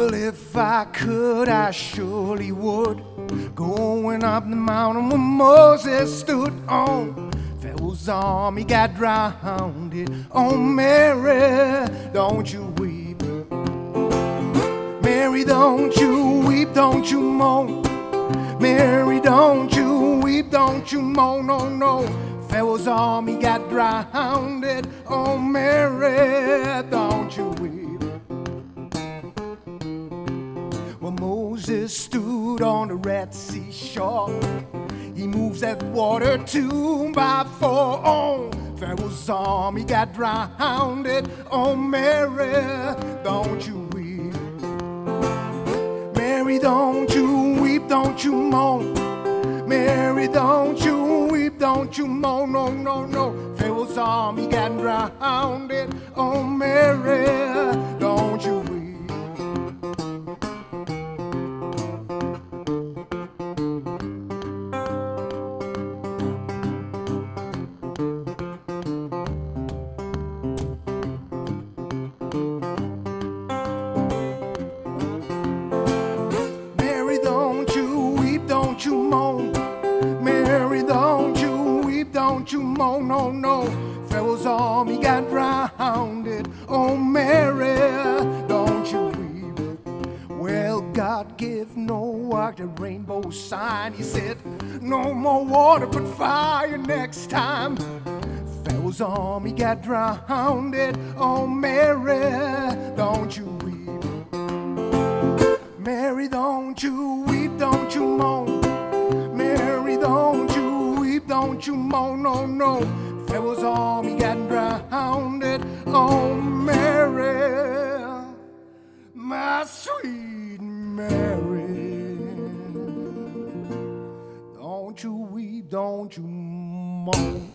Well, if I could, I surely would. Going up the mountain where Moses stood on. Pharaoh's army got drowned. Oh, Mary, don't you weep. Mary, don't you weep, don't you moan. Mary, don't you weep, don't you moan, oh, no, no. Pharaoh's army got drowned. Oh, Mary, don't you weep. Moses stood on the Red Sea shore. He moves that water two by four. Oh, Pharaoh's army got drowned. Oh, Mary, don't you weep. Mary, don't you weep, don't you moan. Mary, don't you weep, don't you moan, no, no, no. Pharaoh's army got drowned. Oh, Mary, don't you moan. Mary, don't you weep, don't you moan, no, no. Pharaoh's army got drowned. Oh, Mary, don't you weep. Well, God gave Noah the rainbow sign. He said, No more water but fire next time. Pharaoh's army got drowned. Oh, Mary, don't you weep. Don't you moan, oh, no, no. Pharaoh's army got drowned. Oh, Mary, my sweet Mary. Don't you weep, don't you moan.